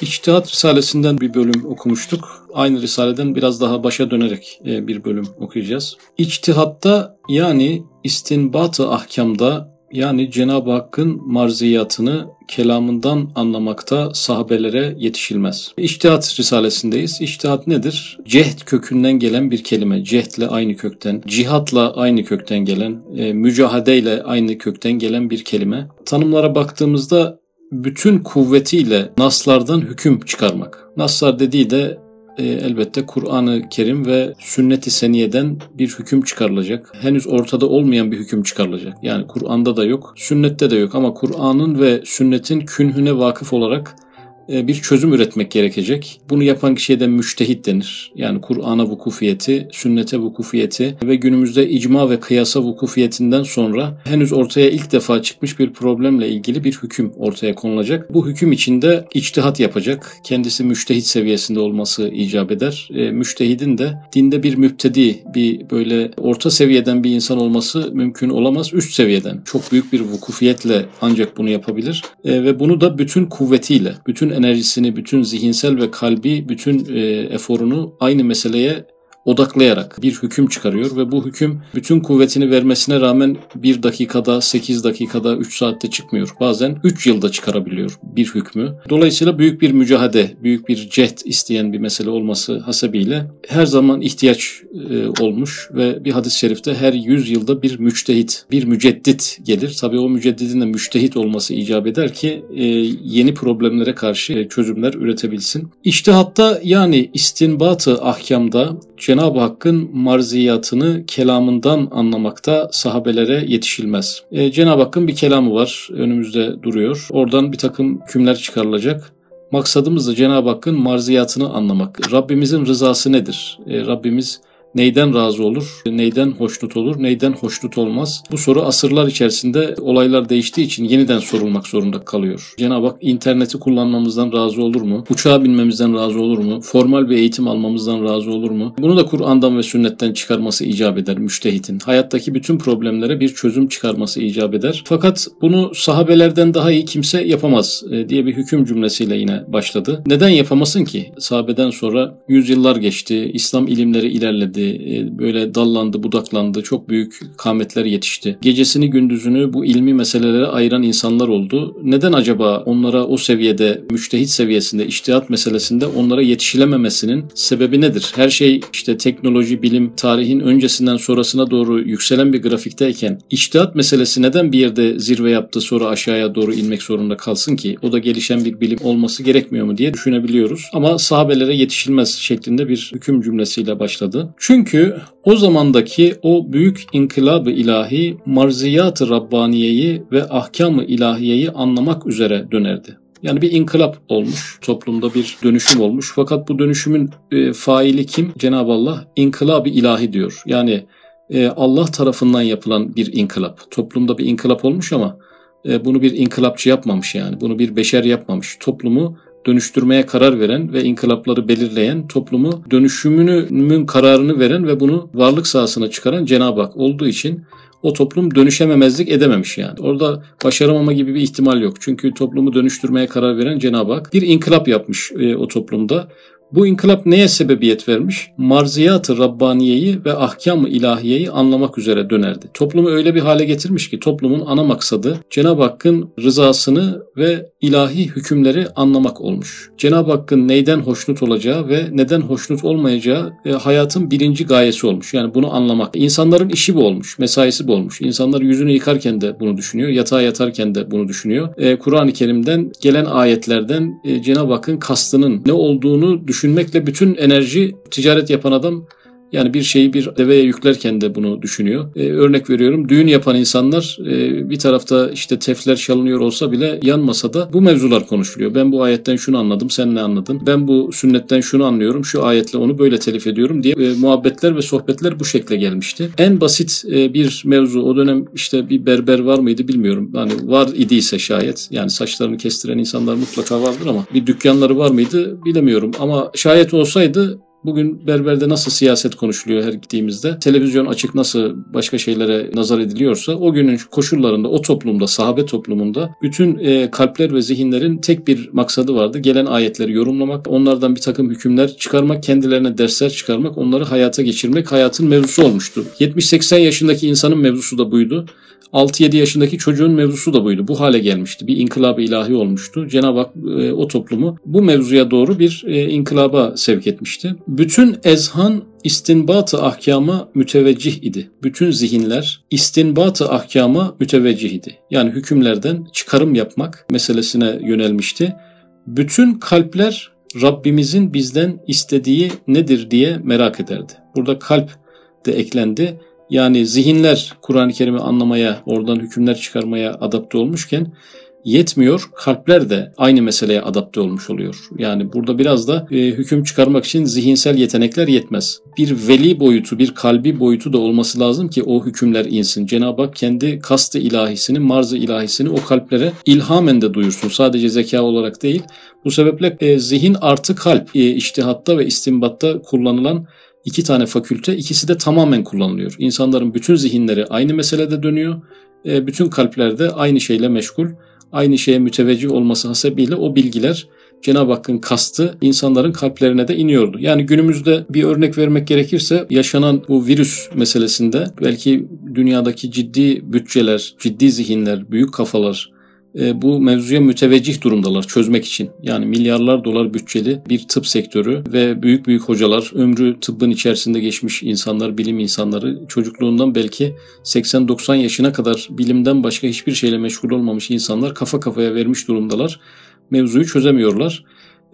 İçtihat Risalesinden bir bölüm okumuştuk. Aynı Risaleden biraz daha başa dönerek e, bir bölüm okuyacağız. İçtihatta yani istinbat-ı ahkamda yani Cenab-ı Hakk'ın marziyatını kelamından anlamakta sahabelere yetişilmez. İçtihat Risalesindeyiz. İçtihat nedir? Cehd kökünden gelen bir kelime. Cehdle aynı kökten, cihatla aynı kökten gelen, e, mücahadeyle aynı kökten gelen bir kelime. Tanımlara baktığımızda bütün kuvvetiyle naslardan hüküm çıkarmak. Naslar dediği de e, elbette Kur'an-ı Kerim ve sünnet-i seniyeden bir hüküm çıkarılacak. Henüz ortada olmayan bir hüküm çıkarılacak. Yani Kur'an'da da yok, sünnette de yok ama Kur'an'ın ve sünnetin künhüne vakıf olarak bir çözüm üretmek gerekecek. Bunu yapan kişiye de müştehit denir. Yani Kur'an'a vukufiyeti, sünnete vukufiyeti ve günümüzde icma ve kıyasa vukufiyetinden sonra henüz ortaya ilk defa çıkmış bir problemle ilgili bir hüküm ortaya konulacak. Bu hüküm içinde içtihat yapacak. Kendisi müştehit seviyesinde olması icap eder. E, müştehidin de dinde bir müptedi, bir böyle orta seviyeden bir insan olması mümkün olamaz. Üst seviyeden çok büyük bir vukufiyetle ancak bunu yapabilir. E, ve bunu da bütün kuvvetiyle, bütün enerjisini, bütün zihinsel ve kalbi, bütün e, eforunu aynı meseleye odaklayarak bir hüküm çıkarıyor ve bu hüküm bütün kuvvetini vermesine rağmen bir dakikada, sekiz dakikada, üç saatte çıkmıyor. Bazen üç yılda çıkarabiliyor bir hükmü. Dolayısıyla büyük bir mücahede, büyük bir cehd isteyen bir mesele olması hasebiyle her zaman ihtiyaç e, olmuş ve bir hadis-i şerifte her yüz yılda bir müçtehit, bir müceddit gelir. Tabii o müceddidin de müçtehit olması icap eder ki e, yeni problemlere karşı e, çözümler üretebilsin. İçtihatta yani istinbatı ahkamda Cenab-ı Hakk'ın marziyatını kelamından anlamakta sahabelere yetişilmez. E, Cenab-ı Hakk'ın bir kelamı var önümüzde duruyor. Oradan bir takım hükümler çıkarılacak. Maksadımız da Cenab-ı Hakk'ın marziyatını anlamak. Rabbimizin rızası nedir? E, Rabbimiz neyden razı olur, neyden hoşnut olur, neyden hoşnut olmaz? Bu soru asırlar içerisinde olaylar değiştiği için yeniden sorulmak zorunda kalıyor. Cenab-ı Hak interneti kullanmamızdan razı olur mu? Uçağa binmemizden razı olur mu? Formal bir eğitim almamızdan razı olur mu? Bunu da Kur'an'dan ve sünnetten çıkarması icap eder müştehitin. Hayattaki bütün problemlere bir çözüm çıkarması icap eder. Fakat bunu sahabelerden daha iyi kimse yapamaz e, diye bir hüküm cümlesiyle yine başladı. Neden yapamasın ki? Sahabeden sonra yüzyıllar geçti, İslam ilimleri ilerledi, e, böyle dallandı, budaklandı, çok büyük kametler yetişti. Gecesini gündüzünü bu ilmi meselelere ayıran insanlar oldu. Neden acaba onlara o seviyede, müştehit seviyesinde, iştihat meselesinde onlara yetişilememesinin sebebi nedir? Her şey işte teknoloji, bilim, tarihin öncesinden sonrasına doğru yükselen bir grafikteyken iştihat meselesi neden bir yerde zirve yaptı sonra aşağıya doğru inmek zorunda kalsın ki? O da gelişen bir bilim olması gerekmiyor mu diye düşünebiliyoruz. Ama sahabelere yetişilmez şeklinde bir hüküm cümlesiyle başladı. Çünkü çünkü o zamandaki o büyük inkılab-ı ilahi marziyat-ı Rabbaniye'yi ve ahkam-ı ilahiyeyi anlamak üzere dönerdi. Yani bir inkılap olmuş, toplumda bir dönüşüm olmuş. Fakat bu dönüşümün e, faili kim? Cenab-ı Allah inkılab-ı ilahi diyor. Yani e, Allah tarafından yapılan bir inkılap. Toplumda bir inkılap olmuş ama e, bunu bir inkılapçı yapmamış yani. Bunu bir beşer yapmamış. Toplumu dönüştürmeye karar veren ve inkılapları belirleyen, toplumu dönüşümünün kararını veren ve bunu varlık sahasına çıkaran Cenab-ı Hak olduğu için o toplum dönüşememezlik edememiş yani. Orada başaramama gibi bir ihtimal yok. Çünkü toplumu dönüştürmeye karar veren Cenab-ı Hak bir inkılap yapmış e, o toplumda. Bu inkılap neye sebebiyet vermiş? Marziyat-ı Rabbaniye'yi ve ahkam-ı ilahiyeyi anlamak üzere dönerdi. Toplumu öyle bir hale getirmiş ki toplumun ana maksadı Cenab-ı Hakk'ın rızasını ve ilahi hükümleri anlamak olmuş. Cenab-ı Hakk'ın neyden hoşnut olacağı ve neden hoşnut olmayacağı e, hayatın birinci gayesi olmuş. Yani bunu anlamak. İnsanların işi bu olmuş, mesaisi bu olmuş. İnsanlar yüzünü yıkarken de bunu düşünüyor, yatağa yatarken de bunu düşünüyor. E, Kur'an-ı Kerim'den gelen ayetlerden e, Cenab-ı Hakk'ın kastının ne olduğunu düşünmekle bütün enerji ticaret yapan adam yani bir şeyi bir deveye yüklerken de bunu düşünüyor. Ee, örnek veriyorum düğün yapan insanlar e, bir tarafta işte tefler çalınıyor olsa bile yan masada bu mevzular konuşuluyor. Ben bu ayetten şunu anladım sen ne anladın? Ben bu sünnetten şunu anlıyorum şu ayetle onu böyle telif ediyorum diye e, muhabbetler ve sohbetler bu şekle gelmişti. En basit e, bir mevzu o dönem işte bir berber var mıydı bilmiyorum. Hani var idiyse şayet yani saçlarını kestiren insanlar mutlaka vardır ama bir dükkanları var mıydı bilemiyorum. Ama şayet olsaydı Bugün berberde nasıl siyaset konuşuluyor her gittiğimizde, televizyon açık nasıl başka şeylere nazar ediliyorsa o günün koşullarında, o toplumda, sahabe toplumunda bütün e, kalpler ve zihinlerin tek bir maksadı vardı. Gelen ayetleri yorumlamak, onlardan bir takım hükümler çıkarmak, kendilerine dersler çıkarmak, onları hayata geçirmek hayatın mevzusu olmuştu. 70-80 yaşındaki insanın mevzusu da buydu. 6-7 yaşındaki çocuğun mevzusu da buydu. Bu hale gelmişti. Bir inkılap ilahi olmuştu. Cenab-ı Hak e, o toplumu bu mevzuya doğru bir e, inkılaba sevk etmişti. Bütün ezhan istinbat-ı ahkama müteveccih idi. Bütün zihinler istinbat-ı ahkama müteveccih idi. Yani hükümlerden çıkarım yapmak meselesine yönelmişti. Bütün kalpler Rabbimizin bizden istediği nedir diye merak ederdi. Burada kalp de eklendi. Yani zihinler Kur'an-ı Kerim'i anlamaya, oradan hükümler çıkarmaya adapte olmuşken yetmiyor. Kalpler de aynı meseleye adapte olmuş oluyor. Yani burada biraz da e, hüküm çıkarmak için zihinsel yetenekler yetmez. Bir veli boyutu, bir kalbi boyutu da olması lazım ki o hükümler insin. Cenab-ı Hak kendi kastı ilahisini, marzı ilahisini o kalplere ilhamen de duyursun. Sadece zeka olarak değil. Bu sebeple e, zihin artı kalp e, iştihatta ve istimbatta kullanılan iki tane fakülte ikisi de tamamen kullanılıyor. İnsanların bütün zihinleri aynı meselede dönüyor. E, bütün kalplerde aynı şeyle meşgul. Aynı şeye müteveccih olması hasebiyle o bilgiler Cenab-ı Hakk'ın kastı insanların kalplerine de iniyordu. Yani günümüzde bir örnek vermek gerekirse yaşanan bu virüs meselesinde belki dünyadaki ciddi bütçeler, ciddi zihinler, büyük kafalar e, bu mevzuya müteveccih durumdalar çözmek için. Yani milyarlar dolar bütçeli bir tıp sektörü ve büyük büyük hocalar, ömrü tıbbın içerisinde geçmiş insanlar, bilim insanları çocukluğundan belki 80-90 yaşına kadar bilimden başka hiçbir şeyle meşgul olmamış insanlar kafa kafaya vermiş durumdalar. Mevzuyu çözemiyorlar.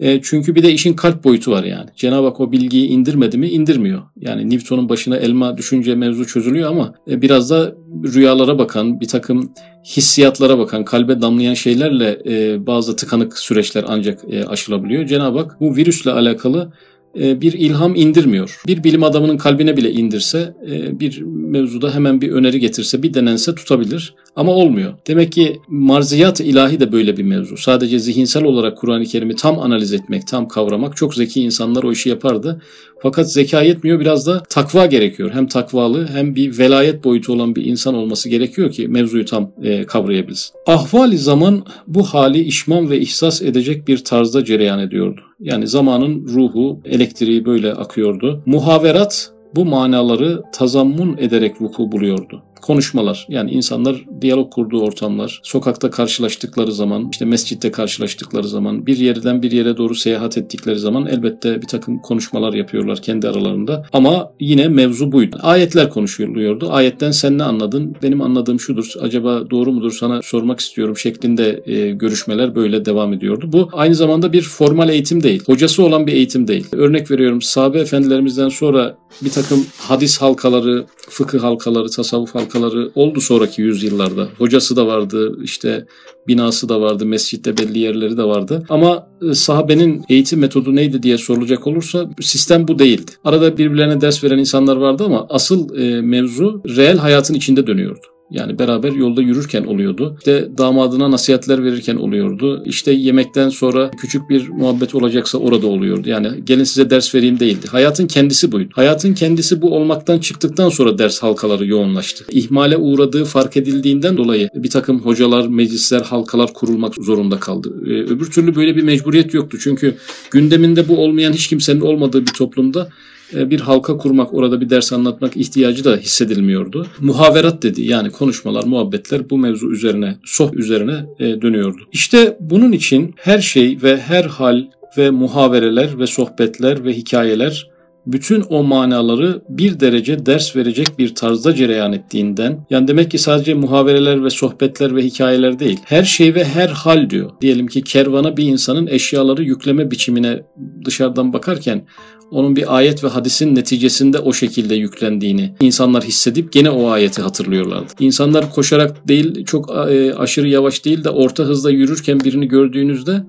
E, çünkü bir de işin kalp boyutu var yani. Cenab-ı Hak o bilgiyi indirmedi mi? indirmiyor. Yani Newton'un başına elma düşünce mevzu çözülüyor ama e, biraz da rüyalara bakan, bir takım hissiyatlara bakan, kalbe damlayan şeylerle e, bazı tıkanık süreçler ancak e, aşılabiliyor. Cenab-ı Hak bu virüsle alakalı bir ilham indirmiyor. Bir bilim adamının kalbine bile indirse, e, bir mevzuda hemen bir öneri getirse, bir denense tutabilir. Ama olmuyor. Demek ki marziyat ilahi de böyle bir mevzu. Sadece zihinsel olarak Kur'an-ı Kerim'i tam analiz etmek, tam kavramak çok zeki insanlar o işi yapardı. Fakat zeka yetmiyor biraz da takva gerekiyor. Hem takvalı hem bir velayet boyutu olan bir insan olması gerekiyor ki mevzuyu tam e, kavrayabilsin. Ahvali zaman bu hali işman ve ihsas edecek bir tarzda cereyan ediyordu. Yani zamanın ruhu, elektriği böyle akıyordu. Muhaverat bu manaları tazammun ederek vuku buluyordu konuşmalar yani insanlar diyalog kurduğu ortamlar, sokakta karşılaştıkları zaman, işte mescitte karşılaştıkları zaman, bir yerden bir yere doğru seyahat ettikleri zaman elbette bir takım konuşmalar yapıyorlar kendi aralarında. Ama yine mevzu buydu. Ayetler konuşuluyordu. Ayetten sen ne anladın? Benim anladığım şudur. Acaba doğru mudur sana sormak istiyorum şeklinde e, görüşmeler böyle devam ediyordu. Bu aynı zamanda bir formal eğitim değil. Hocası olan bir eğitim değil. Örnek veriyorum sahabe efendilerimizden sonra bir takım hadis halkaları, fıkıh halkaları, tasavvuf halkaları oldu sonraki yüzyıllarda. Hocası da vardı, işte binası da vardı, mescitte belli yerleri de vardı. Ama e, sahabenin eğitim metodu neydi diye sorulacak olursa sistem bu değildi. Arada birbirlerine ders veren insanlar vardı ama asıl e, mevzu reel hayatın içinde dönüyordu. Yani beraber yolda yürürken oluyordu. İşte damadına nasihatler verirken oluyordu. İşte yemekten sonra küçük bir muhabbet olacaksa orada oluyordu. Yani gelin size ders vereyim değildi. Hayatın kendisi buydu. Hayatın kendisi bu olmaktan çıktıktan sonra ders halkaları yoğunlaştı. İhmale uğradığı fark edildiğinden dolayı bir takım hocalar, meclisler, halkalar kurulmak zorunda kaldı. Ee, öbür türlü böyle bir mecburiyet yoktu. Çünkü gündeminde bu olmayan hiç kimsenin olmadığı bir toplumda bir halka kurmak, orada bir ders anlatmak ihtiyacı da hissedilmiyordu. Muhaverat dedi yani konuşmalar, muhabbetler bu mevzu üzerine, soh üzerine e, dönüyordu. İşte bunun için her şey ve her hal ve muhavereler ve sohbetler ve hikayeler bütün o manaları bir derece ders verecek bir tarzda cereyan ettiğinden yani demek ki sadece muhavereler ve sohbetler ve hikayeler değil her şey ve her hal diyor. Diyelim ki kervana bir insanın eşyaları yükleme biçimine dışarıdan bakarken onun bir ayet ve hadisin neticesinde o şekilde yüklendiğini insanlar hissedip gene o ayeti hatırlıyorlardı. İnsanlar koşarak değil çok e, aşırı yavaş değil de orta hızda yürürken birini gördüğünüzde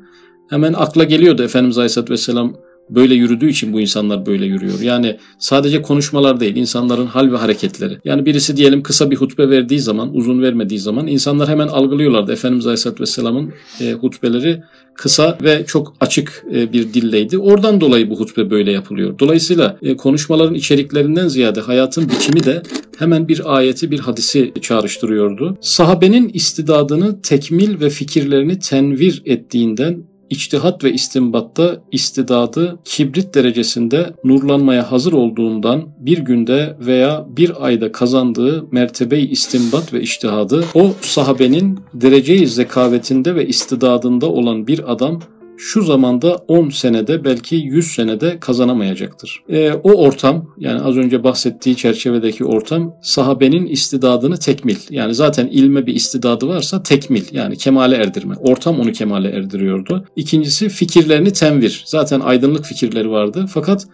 hemen akla geliyordu Efendimiz Aleyhisselatü Vesselam böyle yürüdüğü için bu insanlar böyle yürüyor. Yani sadece konuşmalar değil, insanların hal ve hareketleri. Yani birisi diyelim kısa bir hutbe verdiği zaman, uzun vermediği zaman insanlar hemen algılıyorlardı. Efendimiz Aleyhisselatü Vesselam'ın e, hutbeleri kısa ve çok açık e, bir dilleydi. Oradan dolayı bu hutbe böyle yapılıyor. Dolayısıyla e, konuşmaların içeriklerinden ziyade hayatın biçimi de hemen bir ayeti, bir hadisi çağrıştırıyordu. Sahabenin istidadını tekmil ve fikirlerini tenvir ettiğinden içtihat ve istimbatta istidadı kibrit derecesinde nurlanmaya hazır olduğundan bir günde veya bir ayda kazandığı mertebeyi istimbat ve içtihadı o sahabenin dereceyi zekavetinde ve istidadında olan bir adam şu zamanda 10 senede belki 100 senede kazanamayacaktır. E, o ortam yani az önce bahsettiği çerçevedeki ortam sahabenin istidadını tekmil. Yani zaten ilme bir istidadı varsa tekmil yani kemale erdirme. Ortam onu kemale erdiriyordu. İkincisi fikirlerini tenvir. Zaten aydınlık fikirleri vardı fakat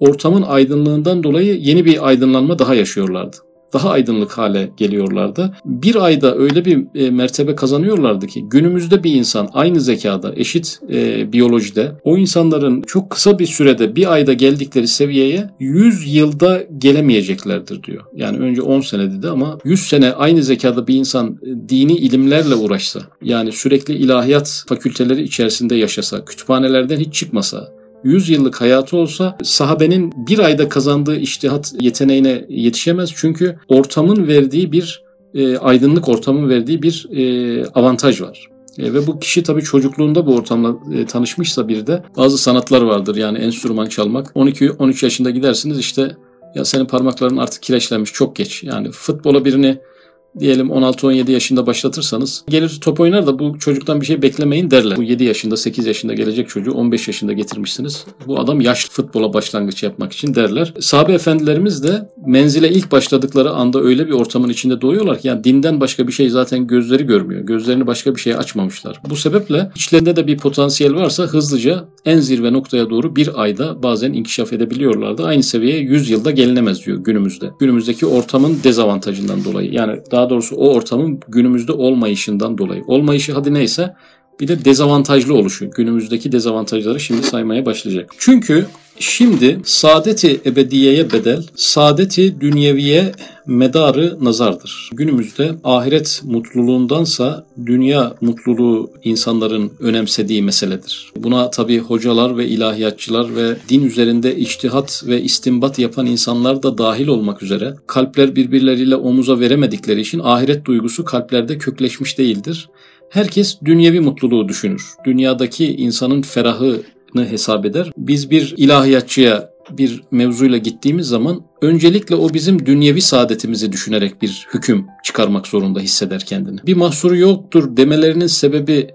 ortamın aydınlığından dolayı yeni bir aydınlanma daha yaşıyorlardı daha aydınlık hale geliyorlardı. Bir ayda öyle bir e, mertebe kazanıyorlardı ki günümüzde bir insan aynı zekada, eşit e, biyolojide o insanların çok kısa bir sürede bir ayda geldikleri seviyeye 100 yılda gelemeyeceklerdir diyor. Yani önce 10 sene dedi ama 100 sene aynı zekada bir insan e, dini ilimlerle uğraşsa, yani sürekli ilahiyat fakülteleri içerisinde yaşasa, kütüphanelerden hiç çıkmasa, 100 yıllık hayatı olsa sahabenin bir ayda kazandığı iştihat yeteneğine yetişemez. Çünkü ortamın verdiği bir e, aydınlık ortamın verdiği bir e, avantaj var. E, ve bu kişi tabii çocukluğunda bu ortamla e, tanışmışsa bir de bazı sanatlar vardır yani enstrüman çalmak. 12-13 yaşında gidersiniz işte ya senin parmakların artık kireçlenmiş çok geç. Yani futbola birini diyelim 16-17 yaşında başlatırsanız gelir top oynar da bu çocuktan bir şey beklemeyin derler. Bu 7 yaşında 8 yaşında gelecek çocuğu 15 yaşında getirmişsiniz. Bu adam yaş futbola başlangıç yapmak için derler. Sahabe efendilerimiz de menzile ilk başladıkları anda öyle bir ortamın içinde doğuyorlar ki yani dinden başka bir şey zaten gözleri görmüyor. Gözlerini başka bir şeye açmamışlar. Bu sebeple içlerinde de bir potansiyel varsa hızlıca en zirve noktaya doğru bir ayda bazen inkişaf edebiliyorlardı. Aynı seviyeye 100 yılda gelinemez diyor günümüzde. Günümüzdeki ortamın dezavantajından dolayı. Yani daha daha doğrusu o ortamın günümüzde olmayışından dolayı. Olmayışı hadi neyse bir de dezavantajlı oluşu. Günümüzdeki dezavantajları şimdi saymaya başlayacak. Çünkü şimdi saadeti ebediyeye bedel, saadeti dünyeviye medarı nazardır. Günümüzde ahiret mutluluğundansa dünya mutluluğu insanların önemsediği meseledir. Buna tabi hocalar ve ilahiyatçılar ve din üzerinde içtihat ve istimbat yapan insanlar da dahil olmak üzere kalpler birbirleriyle omuza veremedikleri için ahiret duygusu kalplerde kökleşmiş değildir. Herkes dünyevi mutluluğu düşünür. Dünyadaki insanın ferahını hesap eder. Biz bir ilahiyatçıya bir mevzuyla gittiğimiz zaman öncelikle o bizim dünyevi saadetimizi düşünerek bir hüküm çıkarmak zorunda hisseder kendini. Bir mahsuru yoktur demelerinin sebebi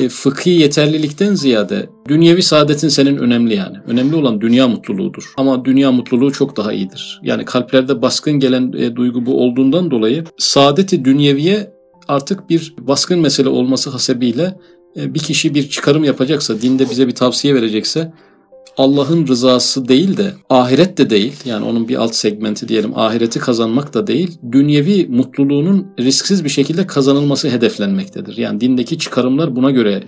e, fıkhi yeterlilikten ziyade dünyevi saadetin senin önemli yani. Önemli olan dünya mutluluğudur. Ama dünya mutluluğu çok daha iyidir. Yani kalplerde baskın gelen e, duygu bu olduğundan dolayı saadeti dünyeviye artık bir baskın mesele olması hasebiyle e, bir kişi bir çıkarım yapacaksa, dinde bize bir tavsiye verecekse Allah'ın rızası değil de ahiret de değil yani onun bir alt segmenti diyelim ahireti kazanmak da değil dünyevi mutluluğunun risksiz bir şekilde kazanılması hedeflenmektedir. Yani dindeki çıkarımlar buna göre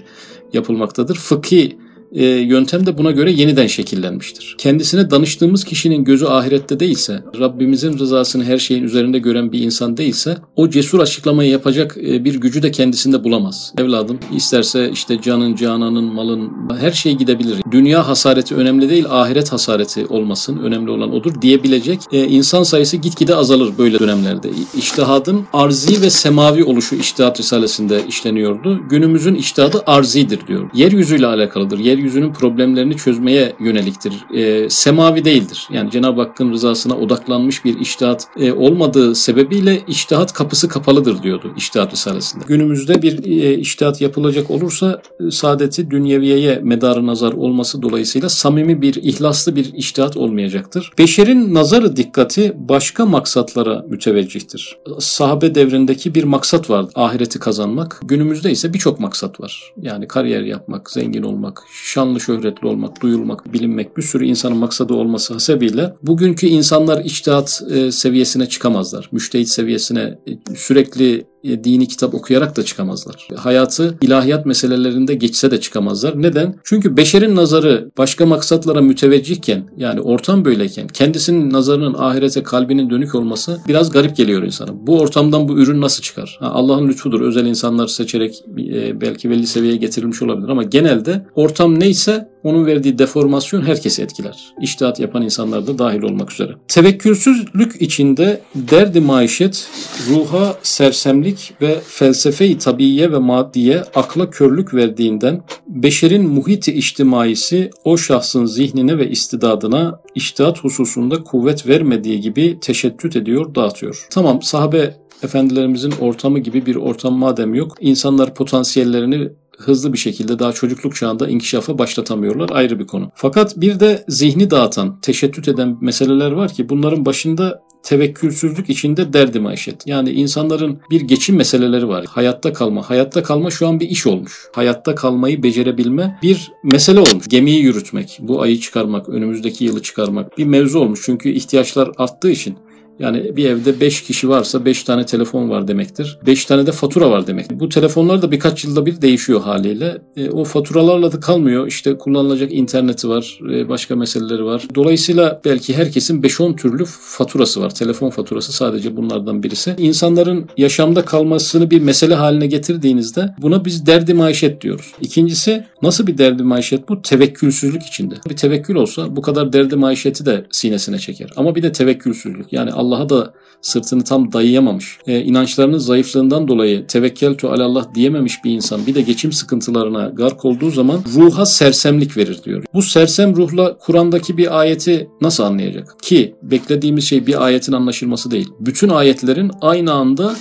yapılmaktadır. Fıkhi e, yöntem de buna göre yeniden şekillenmiştir. Kendisine danıştığımız kişinin gözü ahirette değilse, Rabbimizin rızasını her şeyin üzerinde gören bir insan değilse, o cesur açıklamayı yapacak e, bir gücü de kendisinde bulamaz. Evladım isterse işte canın, cananın, malın her şey gidebilir. Dünya hasareti önemli değil, ahiret hasareti olmasın. Önemli olan odur diyebilecek e, insan sayısı gitgide azalır böyle dönemlerde. İçtihadın arzi ve semavi oluşu İçtihat Risalesi'nde işleniyordu. Günümüzün içtihadı arzidir diyor. Yeryüzüyle alakalıdır. Yer yeryüzünün problemlerini çözmeye yöneliktir. E, semavi değildir. Yani Cenab-ı Hakk'ın rızasına odaklanmış bir iştihat e, olmadığı sebebiyle iştihat kapısı kapalıdır diyordu iştihat risalesinde. Günümüzde bir e, iştihat yapılacak olursa e, saadeti dünyeviyeye medarı nazar olması dolayısıyla samimi bir, ihlaslı bir iştihat olmayacaktır. Beşerin nazarı dikkati başka maksatlara müteveccihtir. Sahabe devrindeki bir maksat var ahireti kazanmak. Günümüzde ise birçok maksat var. Yani kariyer yapmak, zengin olmak, şanlı şöhretli olmak, duyulmak, bilinmek bir sürü insanın maksadı olması hasebiyle bugünkü insanlar içtihat e, seviyesine çıkamazlar. Müştehit seviyesine e, sürekli dini kitap okuyarak da çıkamazlar. Hayatı ilahiyat meselelerinde geçse de çıkamazlar. Neden? Çünkü beşerin nazarı başka maksatlara müteveccihken yani ortam böyleyken kendisinin nazarının ahirete kalbinin dönük olması biraz garip geliyor insana. Bu ortamdan bu ürün nasıl çıkar? Allah'ın lütfudur. Özel insanlar seçerek e, belki belli seviyeye getirilmiş olabilir ama genelde ortam neyse onun verdiği deformasyon herkesi etkiler. İştihat yapan insanlar da dahil olmak üzere. Tevekkülsüzlük içinde derdi maişet, ruha sersemlik ve felsefeyi tabiiye ve maddiye akla körlük verdiğinden beşerin muhiti içtimaisi o şahsın zihnine ve istidadına iştihat hususunda kuvvet vermediği gibi teşettüt ediyor, dağıtıyor. Tamam sahabe efendilerimizin ortamı gibi bir ortam madem yok, insanlar potansiyellerini hızlı bir şekilde daha çocukluk çağında inkişafa başlatamıyorlar ayrı bir konu. Fakat bir de zihni dağıtan, teşettüt eden meseleler var ki bunların başında tevekkülsüzlük içinde derdi maişet. Yani insanların bir geçim meseleleri var. Hayatta kalma. Hayatta kalma şu an bir iş olmuş. Hayatta kalmayı becerebilme bir mesele olmuş. Gemiyi yürütmek, bu ayı çıkarmak, önümüzdeki yılı çıkarmak bir mevzu olmuş. Çünkü ihtiyaçlar arttığı için yani bir evde 5 kişi varsa 5 tane telefon var demektir. 5 tane de fatura var demek. Bu telefonlar da birkaç yılda bir değişiyor haliyle. E, o faturalarla da kalmıyor. İşte kullanılacak interneti var, e, başka meseleleri var. Dolayısıyla belki herkesin 5-10 türlü faturası var. Telefon faturası sadece bunlardan birisi. İnsanların yaşamda kalmasını bir mesele haline getirdiğinizde buna biz derdi maişet diyoruz. İkincisi nasıl bir derdi maişet bu? Tevekkülsüzlük içinde. Bir tevekkül olsa bu kadar derdi maişeti de sinesine çeker. Ama bir de tevekkülsüzlük. Yani Allah'a da sırtını tam dayayamamış, e, inançlarının zayıflığından dolayı tevekkeltu alallah diyememiş bir insan bir de geçim sıkıntılarına gark olduğu zaman ruha sersemlik verir diyor. Bu sersem ruhla Kur'an'daki bir ayeti nasıl anlayacak? Ki beklediğimiz şey bir ayetin anlaşılması değil. Bütün ayetlerin aynı anda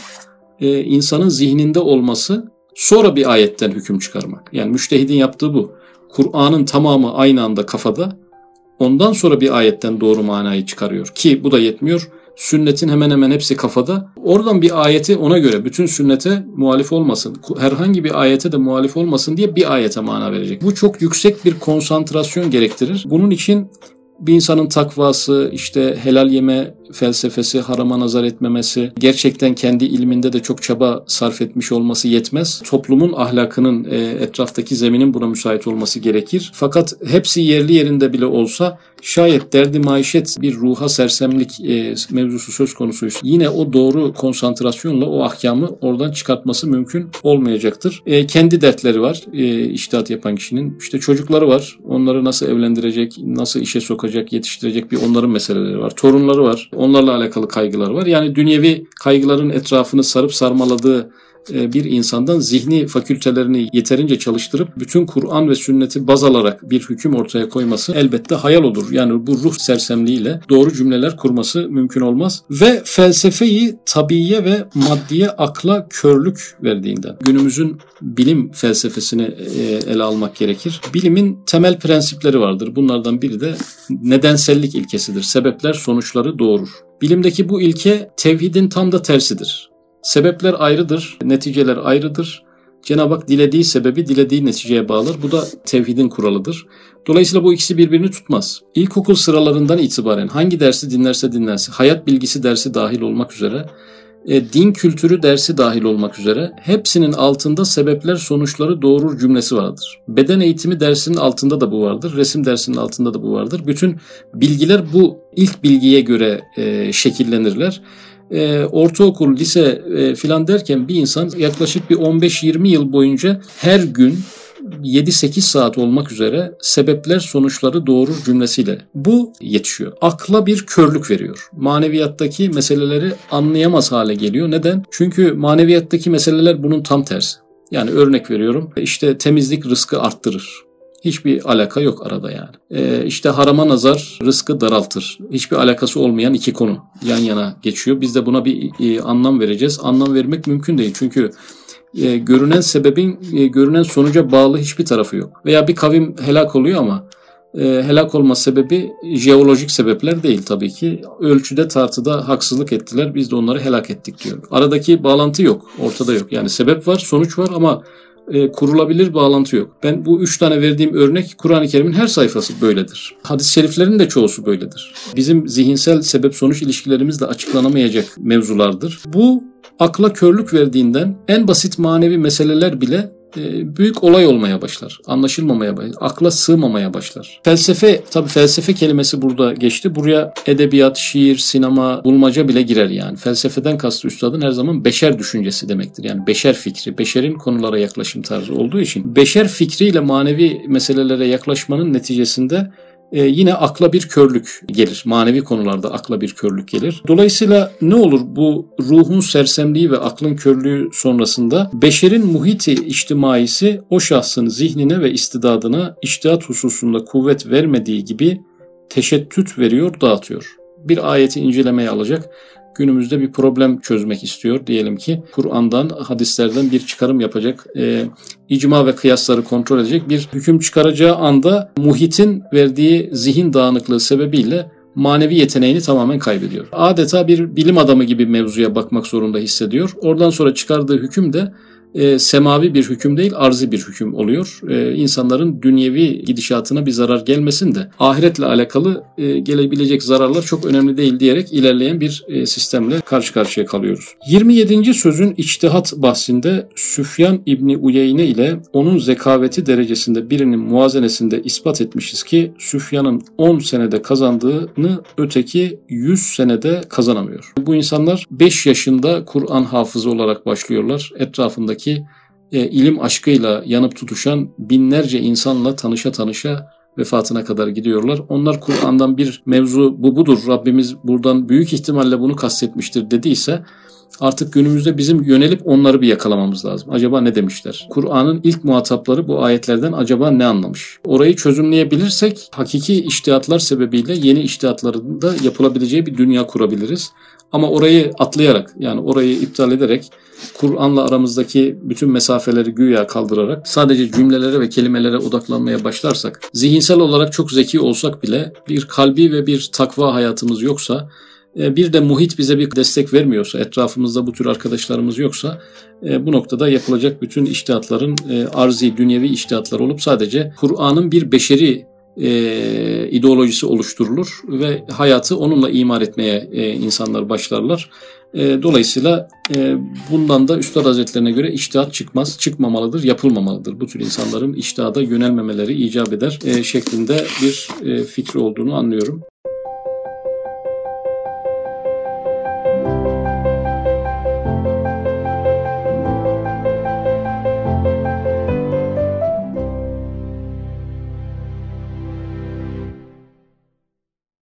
e, insanın zihninde olması sonra bir ayetten hüküm çıkarmak. Yani müştehidin yaptığı bu. Kur'an'ın tamamı aynı anda kafada ondan sonra bir ayetten doğru manayı çıkarıyor. Ki bu da yetmiyor Sünnetin hemen hemen hepsi kafada. Oradan bir ayeti ona göre bütün sünnete muhalif olmasın. Herhangi bir ayete de muhalif olmasın diye bir ayete mana verecek. Bu çok yüksek bir konsantrasyon gerektirir. Bunun için bir insanın takvası, işte helal yeme felsefesi, harama nazar etmemesi, gerçekten kendi ilminde de çok çaba sarf etmiş olması yetmez. Toplumun ahlakının, e, etraftaki zeminin buna müsait olması gerekir. Fakat hepsi yerli yerinde bile olsa şayet derdi maişet bir ruha sersemlik e, mevzusu söz konusuysa yine o doğru konsantrasyonla o ahkamı oradan çıkartması mümkün olmayacaktır. E, kendi dertleri var iştihat yapan kişinin. İşte çocukları var. Onları nasıl evlendirecek, nasıl işe sokacak, yetiştirecek bir onların meseleleri var. Torunları var. Onlarla alakalı kaygılar var. Yani dünyevi kaygıların etrafını sarıp sarmaladığı bir insandan zihni fakültelerini yeterince çalıştırıp bütün Kur'an ve sünneti baz alarak bir hüküm ortaya koyması elbette hayal olur. Yani bu ruh sersemliğiyle doğru cümleler kurması mümkün olmaz. Ve felsefeyi tabiye ve maddiye akla körlük verdiğinden. Günümüzün bilim felsefesini e, ele almak gerekir. Bilimin temel prensipleri vardır. Bunlardan biri de nedensellik ilkesidir. Sebepler sonuçları doğurur. Bilimdeki bu ilke tevhidin tam da tersidir. Sebepler ayrıdır, neticeler ayrıdır. Cenab-ı Hak dilediği sebebi dilediği neticeye bağlar. Bu da tevhidin kuralıdır. Dolayısıyla bu ikisi birbirini tutmaz. İlkokul sıralarından itibaren hangi dersi dinlerse dinlensin, hayat bilgisi dersi dahil olmak üzere, e, din kültürü dersi dahil olmak üzere hepsinin altında sebepler sonuçları doğurur cümlesi vardır. Beden eğitimi dersinin altında da bu vardır. Resim dersinin altında da bu vardır. Bütün bilgiler bu ilk bilgiye göre e, şekillenirler e, ortaokul, lise e, filan derken bir insan yaklaşık bir 15-20 yıl boyunca her gün 7-8 saat olmak üzere sebepler sonuçları doğurur cümlesiyle bu yetişiyor. Akla bir körlük veriyor. Maneviyattaki meseleleri anlayamaz hale geliyor. Neden? Çünkü maneviyattaki meseleler bunun tam tersi. Yani örnek veriyorum işte temizlik rızkı arttırır. Hiçbir alaka yok arada yani. Ee, işte harama nazar rızkı daraltır. Hiçbir alakası olmayan iki konu yan yana geçiyor. Biz de buna bir e, anlam vereceğiz. Anlam vermek mümkün değil. Çünkü e, görünen sebebin e, görünen sonuca bağlı hiçbir tarafı yok. Veya bir kavim helak oluyor ama e, helak olma sebebi jeolojik sebepler değil tabii ki. Ölçüde tartıda haksızlık ettiler. Biz de onları helak ettik diyor. Aradaki bağlantı yok. Ortada yok. Yani sebep var, sonuç var ama e, kurulabilir bağlantı yok. Ben bu üç tane verdiğim örnek Kur'an-ı Kerim'in her sayfası böyledir. Hadis-i şeriflerin de çoğusu böyledir. Bizim zihinsel sebep-sonuç ilişkilerimiz de açıklanamayacak mevzulardır. Bu akla körlük verdiğinden en basit manevi meseleler bile büyük olay olmaya başlar. Anlaşılmamaya başlar. Akla sığmamaya başlar. Felsefe, tabii felsefe kelimesi burada geçti. Buraya edebiyat, şiir, sinema, bulmaca bile girer yani. Felsefeden kastı üstadın her zaman beşer düşüncesi demektir. Yani beşer fikri, beşerin konulara yaklaşım tarzı olduğu için beşer fikriyle manevi meselelere yaklaşmanın neticesinde e, yine akla bir körlük gelir. Manevi konularda akla bir körlük gelir. Dolayısıyla ne olur bu ruhun sersemliği ve aklın körlüğü sonrasında beşerin muhiti içtimaisi o şahsın zihnine ve istidadına iştihat hususunda kuvvet vermediği gibi teşettüt veriyor, dağıtıyor. Bir ayeti incelemeye alacak günümüzde bir problem çözmek istiyor. Diyelim ki Kur'an'dan, hadislerden bir çıkarım yapacak, e, icma ve kıyasları kontrol edecek bir hüküm çıkaracağı anda muhitin verdiği zihin dağınıklığı sebebiyle manevi yeteneğini tamamen kaybediyor. Adeta bir bilim adamı gibi mevzuya bakmak zorunda hissediyor. Oradan sonra çıkardığı hüküm de e, semavi bir hüküm değil arzi bir hüküm oluyor. E, insanların dünyevi gidişatına bir zarar gelmesin de ahiretle alakalı e, gelebilecek zararlar çok önemli değil diyerek ilerleyen bir e, sistemle karşı karşıya kalıyoruz. 27. sözün içtihat bahsinde Süfyan İbni Uyeyne ile onun zekaveti derecesinde birinin muazenesinde ispat etmişiz ki Süfyan'ın 10 senede kazandığını öteki 100 senede kazanamıyor. Bu insanlar 5 yaşında Kur'an hafızı olarak başlıyorlar. Etrafındaki ki e, ilim aşkıyla yanıp tutuşan binlerce insanla tanışa tanışa vefatına kadar gidiyorlar. Onlar Kur'an'dan bir mevzu bu budur. Rabbimiz buradan büyük ihtimalle bunu kastetmiştir dediyse artık günümüzde bizim yönelip onları bir yakalamamız lazım. Acaba ne demişler? Kur'an'ın ilk muhatapları bu ayetlerden acaba ne anlamış? Orayı çözümleyebilirsek hakiki iştihatlar sebebiyle yeni iştihatların da yapılabileceği bir dünya kurabiliriz. Ama orayı atlayarak yani orayı iptal ederek Kur'an'la aramızdaki bütün mesafeleri güya kaldırarak sadece cümlelere ve kelimelere odaklanmaya başlarsak zihinsel olarak çok zeki olsak bile bir kalbi ve bir takva hayatımız yoksa e, bir de muhit bize bir destek vermiyorsa, etrafımızda bu tür arkadaşlarımız yoksa e, bu noktada yapılacak bütün iştihatların e, arzi, dünyevi iştihatlar olup sadece Kur'an'ın bir beşeri e, ideolojisi oluşturulur ve hayatı onunla imar etmeye e, insanlar başlarlar. E, dolayısıyla e, bundan da Üstad Hazretlerine göre iştihat çıkmaz, çıkmamalıdır, yapılmamalıdır. Bu tür insanların iştihada yönelmemeleri icap eder e, şeklinde bir e, fikri olduğunu anlıyorum.